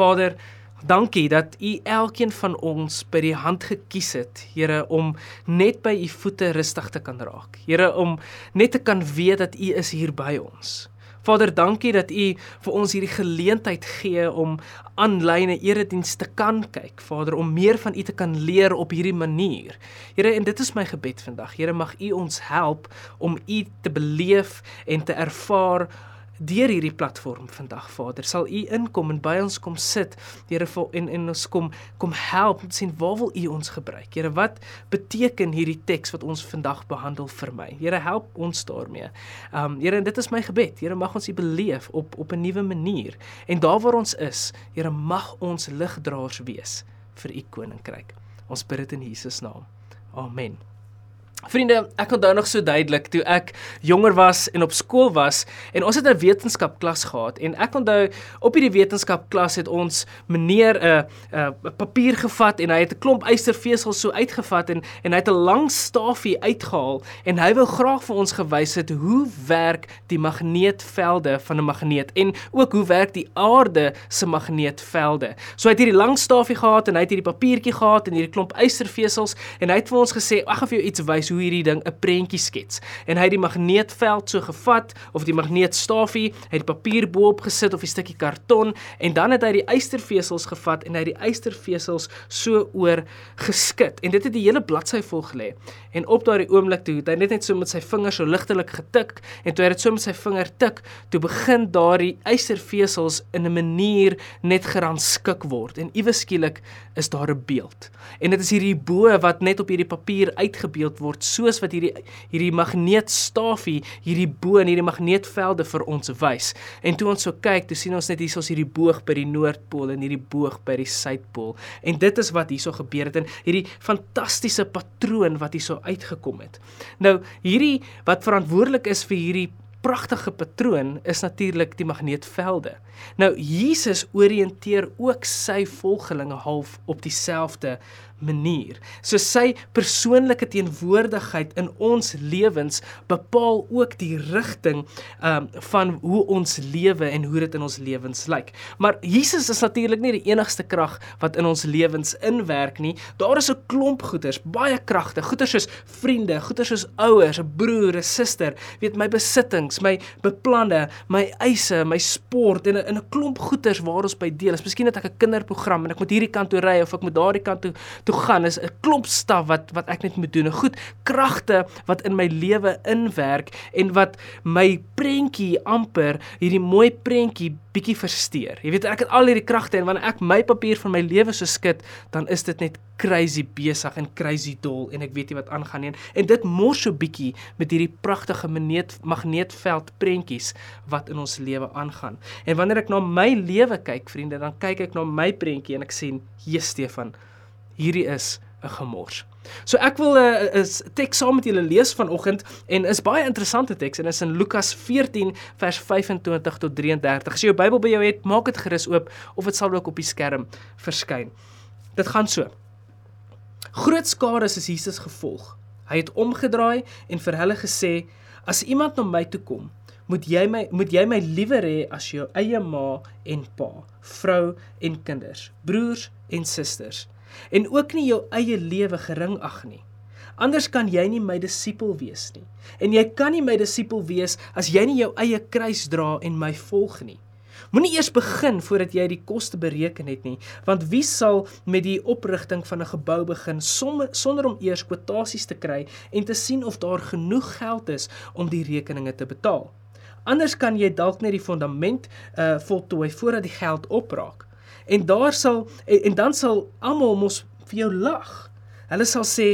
Vader, dankie dat U elkeen van ons by die hand gekies het, Here, om net by U voete rustig te kan raak. Here, om net te kan weet dat U is hier by ons. Vader, dankie dat U vir ons hierdie geleentheid gee om aanlyn 'n erediens te kan kyk. Vader, om meer van U te kan leer op hierdie manier. Here, en dit is my gebed vandag. Here, mag U ons help om U te beleef en te ervaar deur hierdie platform vandag Vader sal u inkom en by ons kom sit. Here en en ons kom kom help om te sien waar wil u ons gebruik? Here wat beteken hierdie teks wat ons vandag behandel vir my? Here help ons daarmee. Um Here en dit is my gebed. Here mag ons u beleef op op 'n nuwe manier. En daar waar ons is Here mag ons ligdraers wees vir u koninkryk. Ons bid dit in Jesus naam. Amen Vriende, ek onthou nog so duidelik toe ek jonger was en op skool was en ons het 'n wetenskapklas gehad en ek onthou op hierdie wetenskapklas het ons meneer 'n uh, 'n uh, papier gevat en hy het 'n klomp ystervesels so uitgevat en en hy het 'n lang stafie uitgehaal en hy wou graag vir ons gewys het hoe werk die magneetvelde van 'n magneet en ook hoe werk die aarde se magneetvelde. So hy het hierdie lang stafie gehad en hy het hierdie papiertjie gehad en hierdie klomp ystervesels en hy het vir ons gesê, "Ag, ek gaan vir jou iets wys hoe hierdie ding 'n prentjie skets. En hy het die magneetveld so gevat of die magneetstafie, hy het die papier bo-op gesit of 'n stukkie karton en dan het hy die ystervesels gevat en hy het die ystervesels so oor geskit. En dit het die hele bladsy vol gelê. En op daardie oomblik toe het hy net net so met sy vinger so ligtelik getik en toe hy dit so met sy vinger tik, toe begin daardie ystervesels in 'n manier net gerangskik word en iewes skielik is daar 'n beeld. En dit is hierdie bo wat net op hierdie papier uitgebeeld word word soos wat hierdie hierdie magneetstafie hierdie bo en hierdie magneetvelde vir ons wys. En toe ons so kyk, toe sien ons net hier is hierdie boog by die noordpool en hierdie boog by die suidpool. En dit is wat hierso gebeur het en hierdie fantastiese patroon wat hierso uitgekom het. Nou, hierdie wat verantwoordelik is vir hierdie pragtige patroon is natuurlik die magneetvelde. Nou Jesus oriënteer ook sy volgelinge half op dieselfde manier. So sy persoonlike teenwoordigheid in ons lewens bepaal ook die rigting um van hoe ons lewe en hoe dit in ons lewens lyk. Maar Jesus is natuurlik nie die enigste krag wat in ons lewens inwerk nie. Daar is 'n klomp goeders, baie kragte, goeders soos vriende, goeders soos ouers, 'n broer, 'n suster, weet my besittings, my beplanne, my eise, my sport en 'n 'n klomp goeders waar ons by deel is. Miskien het ek 'n kinderprogram en ek moet hierdie kant toe ry of ek moet daardie kant toe toe gaan is 'n klomp staf wat wat ek net moet doen. 'n Goed kragte wat in my lewe inwerk en wat my prentjie amper hierdie mooi prentjie bietjie versteur. Jy weet ek het al hierdie kragte en wanneer ek my papier van my lewe so skud, dan is dit net crazy besig en crazy dol en ek weet nie wat aangaan nie. En dit mors so bietjie met hierdie pragtige magneet magneetveld prentjies wat in ons lewe aangaan. En wanneer ek na my lewe kyk, vriende, dan kyk ek na my prentjie en ek sien, "Jesus Stefan, hierdie is 'n gemors. So ek wil 'n uh, 'n teks saam met julle lees vanoggend en is baie interessante teks en is in Lukas 14 vers 25 tot 33. As jy jou Bybel by jou het, maak dit gerus oop of dit sal ook op die skerm verskyn. Dit gaan so. Groot skare is Jesus gevolg. Hy het omgedraai en vir hulle gesê: "As iemand na my toe kom, moet jy my moet jy my liewer hê as jou eie ma en pa, vrou en kinders, broers en susters." En ook nie jou eie lewe gering ag nie. Anders kan jy nie my disipel wees nie. En jy kan nie my disipel wees as jy nie jou eie kruis dra en my volg nie. Moenie eers begin voordat jy die koste bereken het nie, want wie sal met die oprigting van 'n gebou begin sonder sonder om eers kwotasies te kry en te sien of daar genoeg geld is om die rekeninge te betaal? Anders kan jy dalk net die fondament uh voltooi voordat die geld opraak en daar sal en, en dan sal almal mos vir jou lag. Hulle sal sê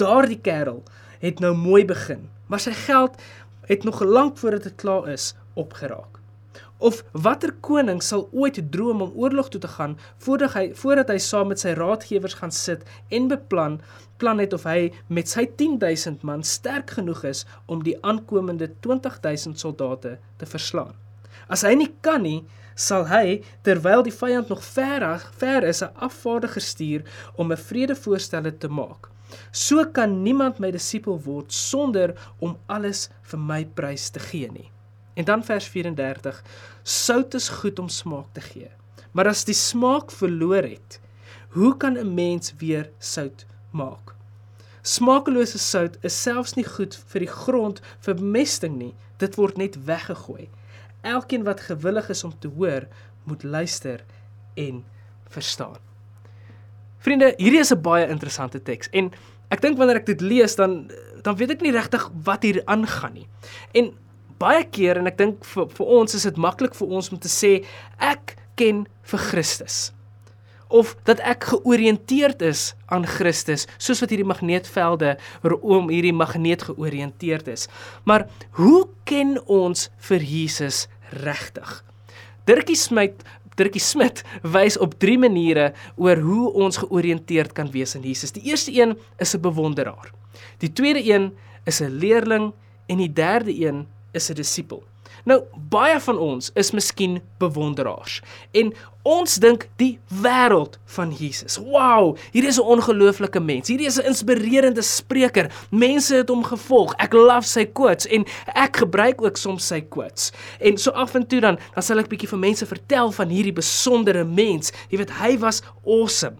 daardie kerel het nou mooi begin, maar sy geld het nog lank voordat dit klaar is opgeraak. Of watter koning sal ooit droom om oorlog toe te gaan voordat hy voordat hy saam met sy raadgewers gaan sit en beplan plan het of hy met sy 10000 man sterk genoeg is om die aankomende 20000 soldate te verslaan. As hy nie kan nie, sal hy terwyl die vyand nog ver ver is 'n afvaardiger stuur om 'n vredevoorstel te maak. So kan niemand my disipel word sonder om alles vir my prys te gee nie. En dan vers 34: Sout is goed om smaak te gee, Maar as die smaak verloor het, hoe kan 'n mens weer sout maak? Smaakelose sout is selfs nie goed vir die grond vir bemesting nie. Dit word net weggegooi. Elkeen wat gewillig is om te hoor, moet luister en verstaan. Vriende, hierdie is 'n baie interessante teks en ek dink wanneer ek dit lees dan dan weet ek nie regtig wat hier aangaan nie. En baie keer en ek dink vir vir ons is dit maklik vir ons om te sê ek ken vir Christus of dat ek georiënteerd is aan Christus soos wat hierdie magneetvelde om hierdie magneet georiënteerd is. Maar hoe ken ons vir Jesus regtig? Dirkie Smit Dirkie Smit wys op drie maniere oor hoe ons georiënteerd kan wees in Jesus. Die eerste een is 'n bewonderaar. Die tweede een is 'n leerling en die derde een is 'n disipel. Nou baie van ons is miskien bewonderaars en ons dink die wêreld van Jesus. Wow, hier is 'n ongelooflike mens. Hierdie is 'n inspirerende spreker. Mense het hom gevolg. Ek love sy quotes en ek gebruik ook soms sy quotes. En so af en toe dan dan sal ek bietjie vir mense vertel van hierdie besondere mens. Jy weet hy was awesome.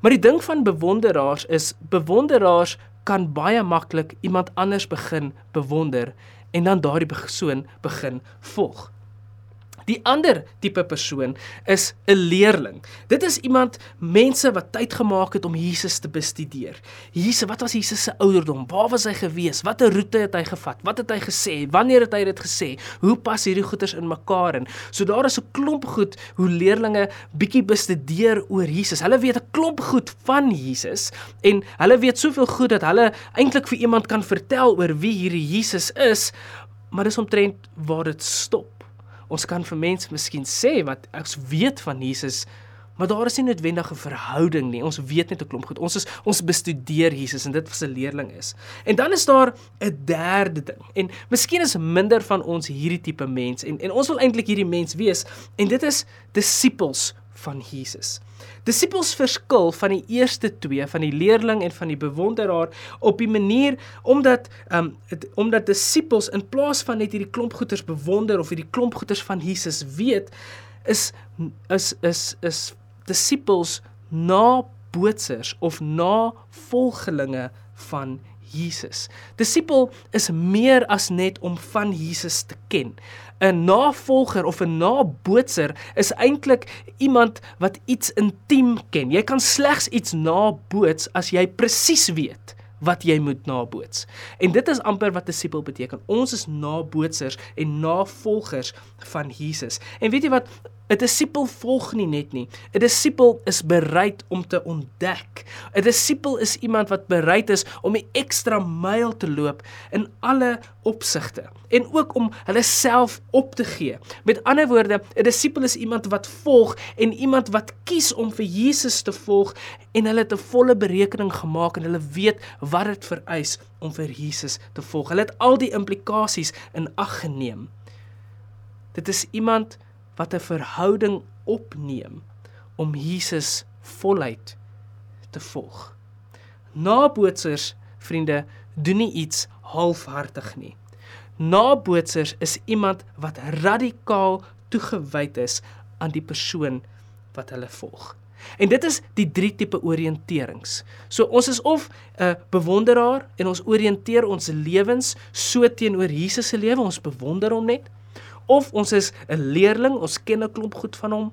Maar die ding van bewonderaars is bewonderaars kan baie maklik iemand anders begin bewonder en dan daardie persoon begin volg. Die ander tipe persoon is 'n leerling. Dit is iemand mense wat tyd gemaak het om Jesus te bestudeer. Jesus, wat was Jesus se ouderdom? Waar was hy gewees? Watter roete het hy gevat? Wat het hy gesê? Wanneer het hy dit gesê? Hoe pas hierdie goeters in mekaar in? So daar is 'n klomp goed hoe leerlinge bietjie bestudeer oor Jesus. Hulle weet 'n klomp goed van Jesus en hulle weet soveel goed dat hulle eintlik vir iemand kan vertel oor wie hierdie Jesus is, maar dis omtrent waar dit stop. Ons kan vir mense miskien sê wat ons weet van Jesus, maar daar is nie noodwendig 'n verhouding nie. Ons weet net 'n klomp goed. Ons is ons bestudeer Jesus en dit wat 'n leerling is. En dan is daar 'n derde ding. En miskien is minder van ons hierdie tipe mens en en ons wil eintlik hierdie mens wees en dit is disippels van Jesus. Disippels verskil van die eerste twee van die leerling en van die bewonderaar op die manier omdat um het, omdat disippels in plaas van net hierdie klomp goeters bewonder of hierdie klomp goeters van Jesus weet is is is is disippels na bootsers of na volgelinge van Jesus. Disipel is meer as net om van Jesus te ken. 'n Navolger of 'n nabootser is eintlik iemand wat iets intiem ken. Jy kan slegs iets naboots as jy presies weet wat jy moet naboots. En dit is amper wat disipel beteken. Ons is nabootsers en navolgers van Jesus. En weet jy wat 'n disipel volg nie net nie. 'n Disipel is bereid om te ontdek. 'n Disipel is iemand wat bereid is om 'n ekstra myl te loop in alle opsigte en ook om hulle self op te gee. Met ander woorde, 'n disipel is iemand wat volg en iemand wat kies om vir Jesus te volg en hulle het 'n volle berekening gemaak en hulle weet wat dit vereis om vir Jesus te volg. Hulle het al die implikasies in ag geneem. Dit is iemand wat 'n verhouding opneem om Jesus voluit te volg. Nabootsers, vriende, doen nie iets halfhartig nie. Nabootsers is iemand wat radikaal toegewyd is aan die persoon wat hulle volg. En dit is die drie tipe oriënterings. So ons is of 'n bewonderaar en ons oriënteer ons lewens so teenoor Jesus se lewe, ons bewonder hom net of ons is 'n leerling, ons ken 'n klomp goed van hom,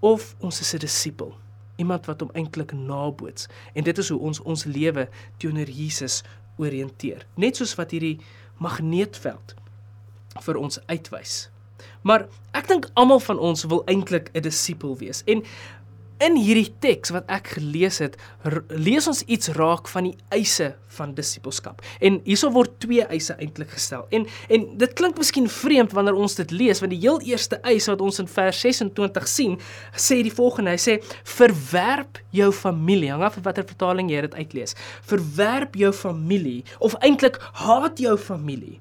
of ons is 'n disipel, iemand wat hom eintlik naboots. En dit is hoe ons ons lewe teenoor Jesus oriënteer. Net soos wat hierdie magneetveld vir ons uitwys. Maar ek dink almal van ons wil eintlik 'n disipel wees. En In hierdie teks wat ek gelees het, lees ons iets raak van die eise van disippelskap. En hierso word twee eise eintlik gestel. En en dit klink miskien vreemd wanneer ons dit lees, want die heel eerste eis wat ons in vers 26 sien, sê die volgende, hy sê: "Verwerp jou familie." Hang af watter vertaling jy dit uitlees. "Verwerp jou familie" of eintlik haat jou familie.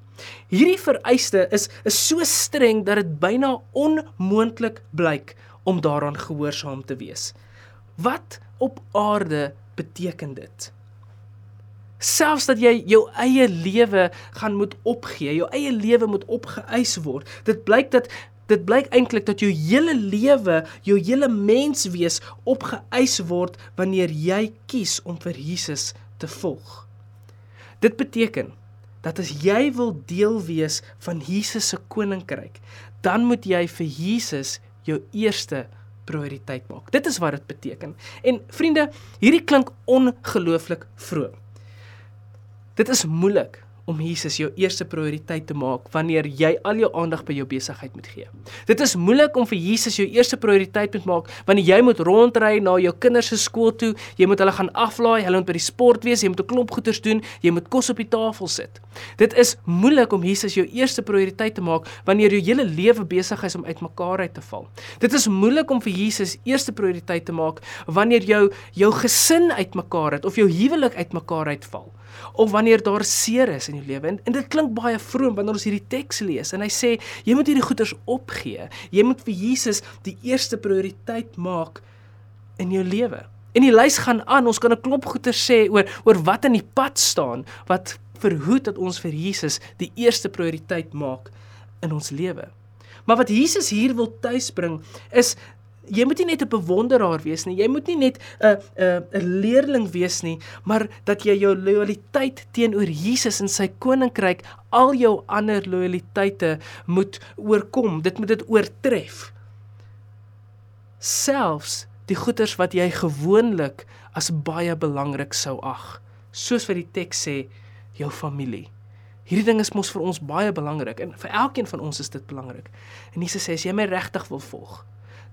Hierdie vereiste is is so streng dat dit byna onmoontlik blyk om daaraan gehoorsaam te wees. Wat op aarde beteken dit? Selfs dat jy jou eie lewe gaan moet opgee, jou eie lewe moet opgeëis word. Dit blyk dat dit blyk eintlik dat jou hele lewe, jou hele menswees opgeëis word wanneer jy kies om vir Jesus te volg. Dit beteken dat as jy wil deel wees van Jesus se koninkryk, dan moet jy vir Jesus jou eerste prioriteit maak. Dit is wat dit beteken. En vriende, hierdie klink ongelooflik vroom. Dit is moeilik om Jesus jou eerste prioriteit te maak wanneer jy al jou aandag by jou besigheid moet gee. Dit is moeilik om vir Jesus jou eerste prioriteit moet maak wanneer jy moet rondry na jou kinders se skool toe, jy moet hulle gaan aflaai, hulle moet by die sport wees, jy moet 'n klomp goeders doen, jy moet kos op die tafel sit. Dit is moeilik om Jesus jou eerste prioriteit te maak wanneer jou hele lewe besig is om uitmekaar uit te val. Dit is moeilik om vir Jesus eerste prioriteit te maak wanneer jou jou gesin uitmekaar het of jou huwelik uitmekaar uitval of wanneer daar seer is in jou lewe. En, en dit klink baie vroom wanneer ons hierdie teks lees en hy sê jy moet hierdie goeders opgee. Jy moet vir Jesus die eerste prioriteit maak in jou lewe. En die lys gaan aan. Ons kan 'n klomp goeders sê oor oor wat in die pad staan wat verhoed dat ons vir Jesus die eerste prioriteit maak in ons lewe. Maar wat Jesus hier wil tuisbring is jy moet nie net 'n bewonderaar wees nie. Jy moet nie net 'n 'n 'n leerling wees nie, maar dat jy jou lojaliteit teenoor Jesus en sy koninkryk al jou ander lojaliteite moet oorkom. Dit moet dit oortref. Selfs die goeders wat jy gewoonlik as baie belangrik sou ag. Soos wat die teks sê, jou familie. Hierdie ding is mos vir ons baie belangrik en vir elkeen van ons is dit belangrik. En Jesus sê as jy my regtig wil volg,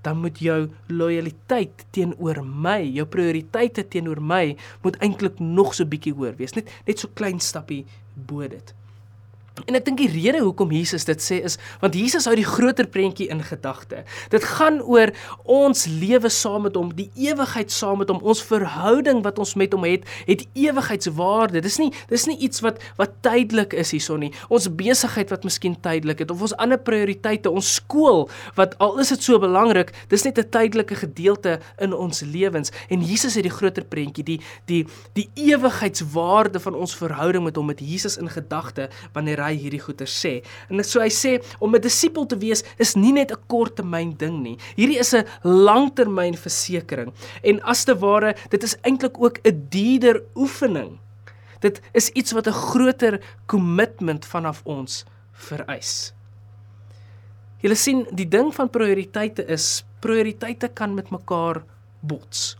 dan moet jou lojaliteit teenoor my, jou prioriteite teenoor my moet eintlik nog so bietjie hoër wees. Net net so klein stappie bo dit. En ek dink die rede hoekom Jesus dit sê is want Jesus hou die groter prentjie in gedagte. Dit gaan oor ons lewe saam met hom, die ewigheid saam met hom, ons verhouding wat ons met hom het, het ewigheidswaarde. Dis nie dis nie iets wat wat tydelik is hierson nie. Ons besigheid wat miskien tydelik het of ons ander prioriteite, ons skool wat al is dit so belangrik, dis net 'n tydelike gedeelte in ons lewens. En Jesus het die groter prentjie, die die die ewigheidswaarde van ons verhouding met hom met Jesus in gedagte wanneer hy hy hierdie goeie sê. En so hy sê om 'n disipel te wees is nie net 'n korttermyn ding nie. Hierdie is 'n langtermyn versekering. En as te ware, dit is eintlik ook 'n dierder oefening. Dit is iets wat 'n groter kommitment vanaf ons vereis. Julle sien, die ding van prioriteite is prioriteite kan met mekaar bots.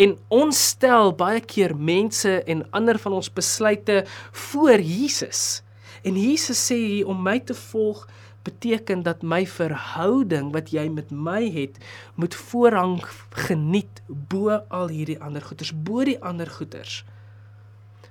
En ons stel baie keer mense en ander van ons besluite voor Jesus. En Jesus sê hier om my te volg beteken dat my verhouding wat jy met my het moet voorrang geniet bo al hierdie ander goeders, bo die ander goeders.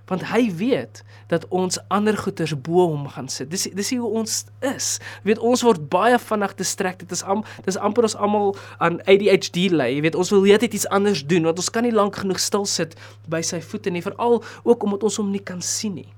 Want hy weet dat ons ander goeders bo hom gaan sit. Dis dis hoe ons is. Jy weet ons word baie vinnig distracted. Dit is am dis amper ons almal aan ADHD ly. Jy weet ons wil net iets anders doen want ons kan nie lank genoeg stil sit by sy voete nie, veral ook omdat ons hom nie kan sien nie.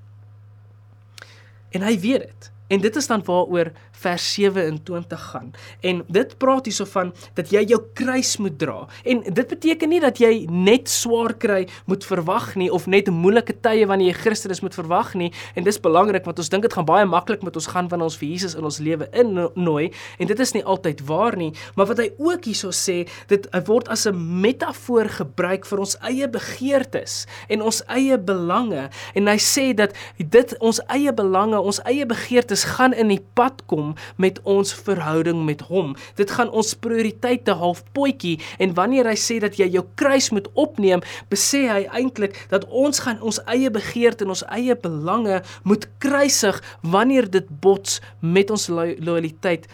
En hy weet dit. En dit is dan waaroor vers 27 gaan. En dit praat hierso van dat jy jou kruis moet dra. En dit beteken nie dat jy net swaar kry moet verwag nie of net moeilike tye wanneer jy Christus moet verwag nie. En dis belangrik want ons dink dit gaan baie maklik met ons gaan wanneer ons vir Jesus in ons lewe innooi en dit is nie altyd waar nie. Maar wat hy ook hierso sê, dit word as 'n metafoor gebruik vir ons eie begeertes en ons eie belange en hy sê dat dit ons eie belange, ons eie begeertes gaan in die pad kom met ons verhouding met hom. Dit gaan ons prioriteite half potjie en wanneer hy sê dat jy jou kruis moet opneem, besê hy eintlik dat ons gaan ons eie begeerte en ons eie belange moet kruisig wanneer dit bots met ons lo loyaliteit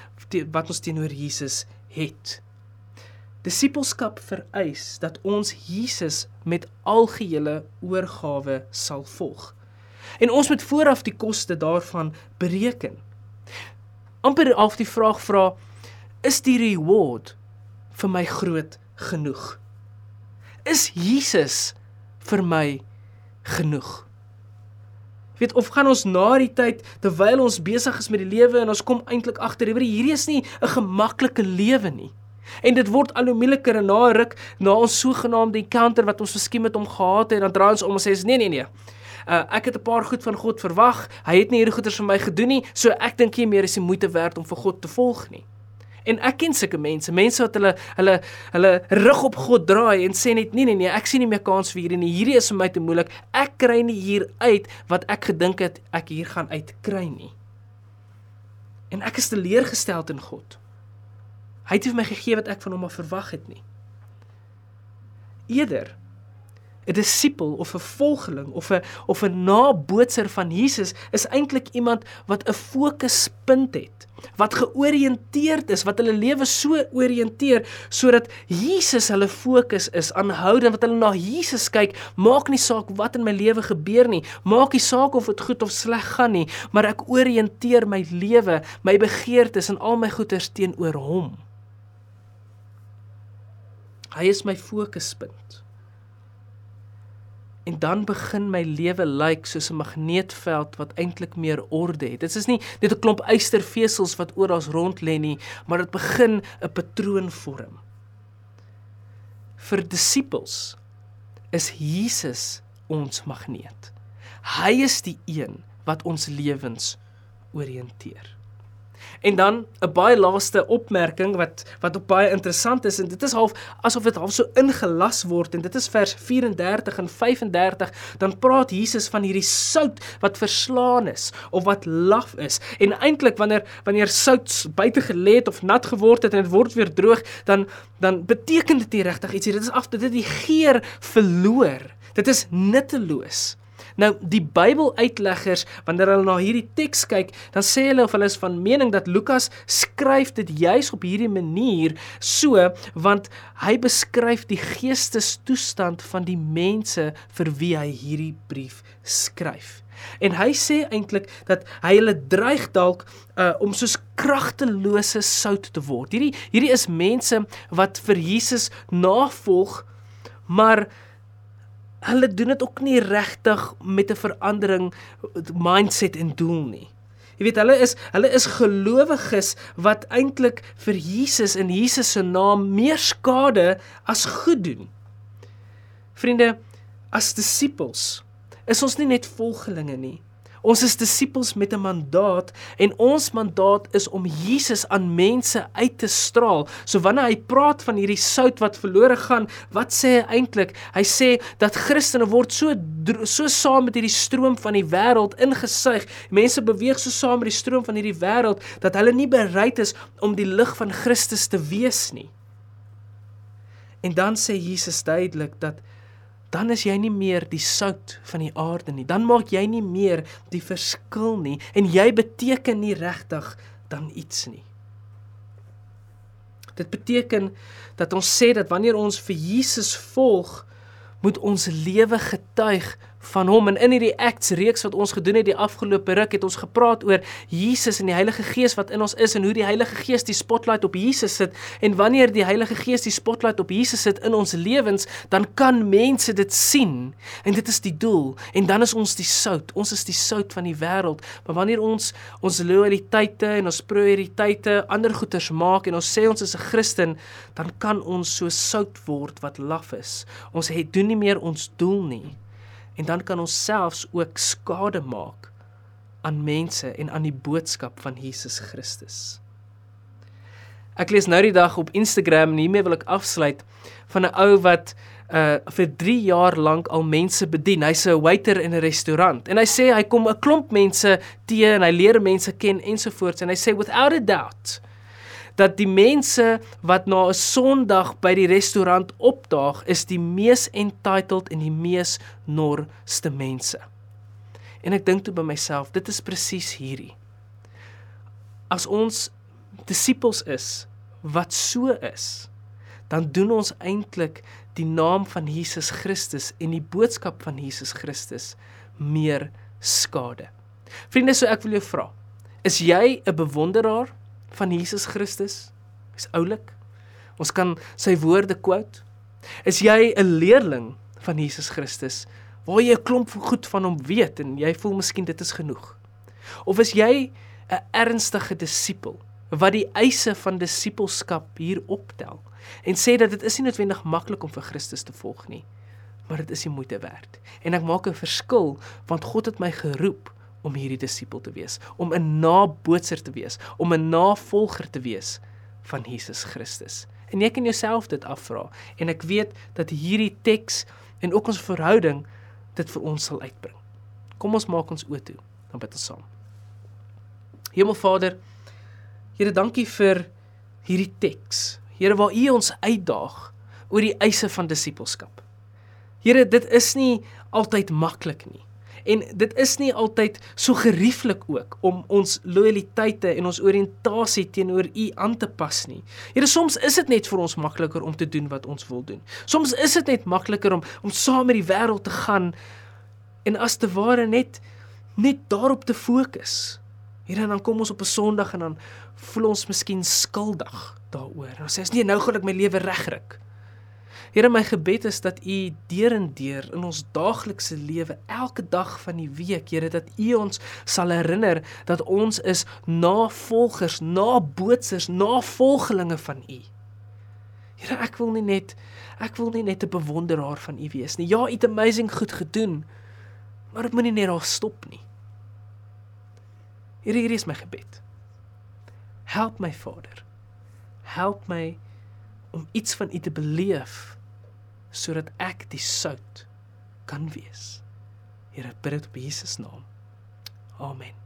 wat ons teenoor Jesus het. Disippelskap vereis dat ons Jesus met algehele oorgawe sal volg. En ons moet vooraf die koste daarvan bereken amper af die vraag vra is die reward vir my groot genoeg? Is Jesus vir my genoeg? Weet of gaan ons na die tyd terwyl ons besig is met die lewe en ons kom eintlik agter hierdie is nie 'n gemaklike lewe nie. En dit word al hoe moeiliker en na 'n ruk na ons sogenaamde encounter wat ons miskien met hom gehad het, dan draai ons om en sê nee nee nee uh, ek het 'n paar goed van God verwag. Hy het nie hierdie goeders vir my gedoen nie, so ek dink nie meer is die moeite werd om vir God te volg nie. En ek ken sulke mense, mense wat hulle hulle hulle rug op God draai en sê net nee nee nee, ek sien nie meer kans vir hierdie nie. Hierdie is vir my te moeilik. Ek kry nie hier uit wat ek gedink het ek hier gaan uitkry nie. En ek is teleurgesteld in God. Hy het nie vir my gegee wat ek van hom af verwag het nie. Eerder 'n disipel of 'n volgeling of 'n of 'n nabootser van Jesus is eintlik iemand wat 'n fokuspunt het, wat georiënteerd is, wat hulle lewe so oriënteer sodat Jesus hulle fokus is, aanhoudend wat hulle na Jesus kyk, maak nie saak wat in my lewe gebeur nie, maak nie saak of dit goed of sleg gaan nie, maar ek oriënteer my lewe, my begeertes en al my goeders teenoor hom. Hy is my fokuspunt. En dan begin my lewe lyk like soos 'n magneetveld wat eintlik meer orde het. Dit is nie net 'n klomp eystervesels wat oral rond lê nie, maar dit begin 'n patroon vorm. Vir disippels is Jesus ons magneet. Hy is die een wat ons lewens oriënteer. En dan 'n baie laaste opmerking wat wat ook baie interessant is en dit is half asof dit half so ingelas word en dit is vers 34 en 35 dan praat Jesus van hierdie sout wat verslaan is of wat laf is. En eintlik wanneer wanneer sout buite gelê het of nat geword het en dit word weer droog, dan dan beteken dit nie regtig iets nie. Dit is af dit het die geur verloor. Dit is nutteloos. Nou die Bybeluitleggers wanneer hulle na hierdie teks kyk, dan sê hulle of hulle is van mening dat Lukas skryf dit juis op hierdie manier so want hy beskryf die geestestoestand van die mense vir wie hy hierdie brief skryf. En hy sê eintlik dat hy hulle dreig dalk uh, om soos kragtelose sout te word. Hierdie hierdie is mense wat vir Jesus navolg, maar hulle doen dit ook nie regtig met 'n verandering mindset en doel nie. Jy weet hulle is hulle is gelowiges wat eintlik vir Jesus in Jesus se naam meer skade as goed doen. Vriende, as disippels is ons nie net volgelinge nie. Ons is disippels met 'n mandaat en ons mandaat is om Jesus aan mense uit te straal. So wanneer hy praat van hierdie sout wat verlore gaan, wat sê hy eintlik? Hy sê dat Christene word so so saam met hierdie stroom van die wêreld ingesuig. Mense beweeg so saam met die stroom van hierdie wêreld dat hulle nie bereid is om die lig van Christus te wees nie. En dan sê Jesus duidelik dat dan is jy nie meer die sout van die aarde nie. Dan maak jy nie meer die verskil nie en jy beteken nie regtig dan iets nie. Dit beteken dat ons sê dat wanneer ons vir Jesus volg, moet ons lewe getuig van hom. En in hierdie acts reeks wat ons gedoen het die afgelope ruk het ons gepraat oor Jesus en die Heilige Gees wat in ons is en hoe die Heilige Gees die spotlight op Jesus sit. En wanneer die Heilige Gees die spotlight op Jesus sit in ons lewens dan kan mense dit sien. En dit is die doel. En dan is ons die sout. Ons is die sout van die wêreld. Maar wanneer ons ons loyaliteite en ons prioriteite ander goeders maak en ons sê ons is 'n Christen dan kan ons so sout word wat laf is. Ons het doen nie meer ons doel nie en dan kan ons selfs ook skade maak aan mense en aan die boodskap van Jesus Christus. Ek lees nou die dag op Instagram en hiermee wil ek afsluit van 'n ou wat uh vir 3 jaar lank al mense bedien. Hy's 'n waiter in 'n restaurant. En hy sê hy kom 'n klomp mense teë en hy leer mense ken ensovoorts en hy sê without a doubt dat die mense wat na 'n Sondag by die restaurant opdaag, is die mees entitled en die mees norste mense. En ek dink toe by myself, dit is presies hierdie. As ons disippels is wat so is, dan doen ons eintlik die naam van Jesus Christus en die boodskap van Jesus Christus meer skade. Vriende, so ek wil jou vra, is jy 'n bewonderaar van Jesus Christus? Hy's oulik. Ons kan sy woorde quote. Is jy 'n leerling van Jesus Christus waar jy 'n klomp goed van hom weet en jy voel miskien dit is genoeg? Of is jy 'n ernstige disipel wat die eise van disipelskap hier optel en sê dat dit is nie noodwendig maklik om vir Christus te volg nie, maar dit is die moeite werd. En ek maak 'n verskil want God het my geroep om hierdie disipel te wees, om 'n nabootser te wees, om 'n navolger te wees van Jesus Christus. En jy kan jouself dit afvra en ek weet dat hierdie teks en ook ons verhouding dit vir ons sal uitbring. Kom ons maak ons oë toe, dan bid ons saam. Hemelvader, Here, dankie vir hierdie teks. Here, waar U ons uitdaag oor die eise van disippelskap. Here, dit is nie altyd maklik nie. En dit is nie altyd so gerieflik ook om ons loyaliteite en ons oriëntasie teenoor U aan te pas nie. Here, soms is dit net vir ons makliker om te doen wat ons wil doen. Soms is dit net makliker om om saam met die wêreld te gaan en as te ware net net daarop te fokus. Here, dan kom ons op 'n Sondag en dan voel ons miskien skuldig daaroor. Ons sê, "Nee, nou gaan ek my lewe regryk." Here my gebed is dat U deur en deur in ons daaglikse lewe elke dag van die week, Here, dat U ons sal herinner dat ons is navolgers, nabootsers, navolgelinge van U. Here, ek wil nie net ek wil nie net 'n bewonderaar van U wees nie. Ja, U het amazing goed gedoen, maar dit moenie net daar stop nie. Here, hier is my gebed. Help my Vader. Help my om iets van U te beleef sodat ek die sout kan wees. Here, bid dit op Jesus naam. Amen.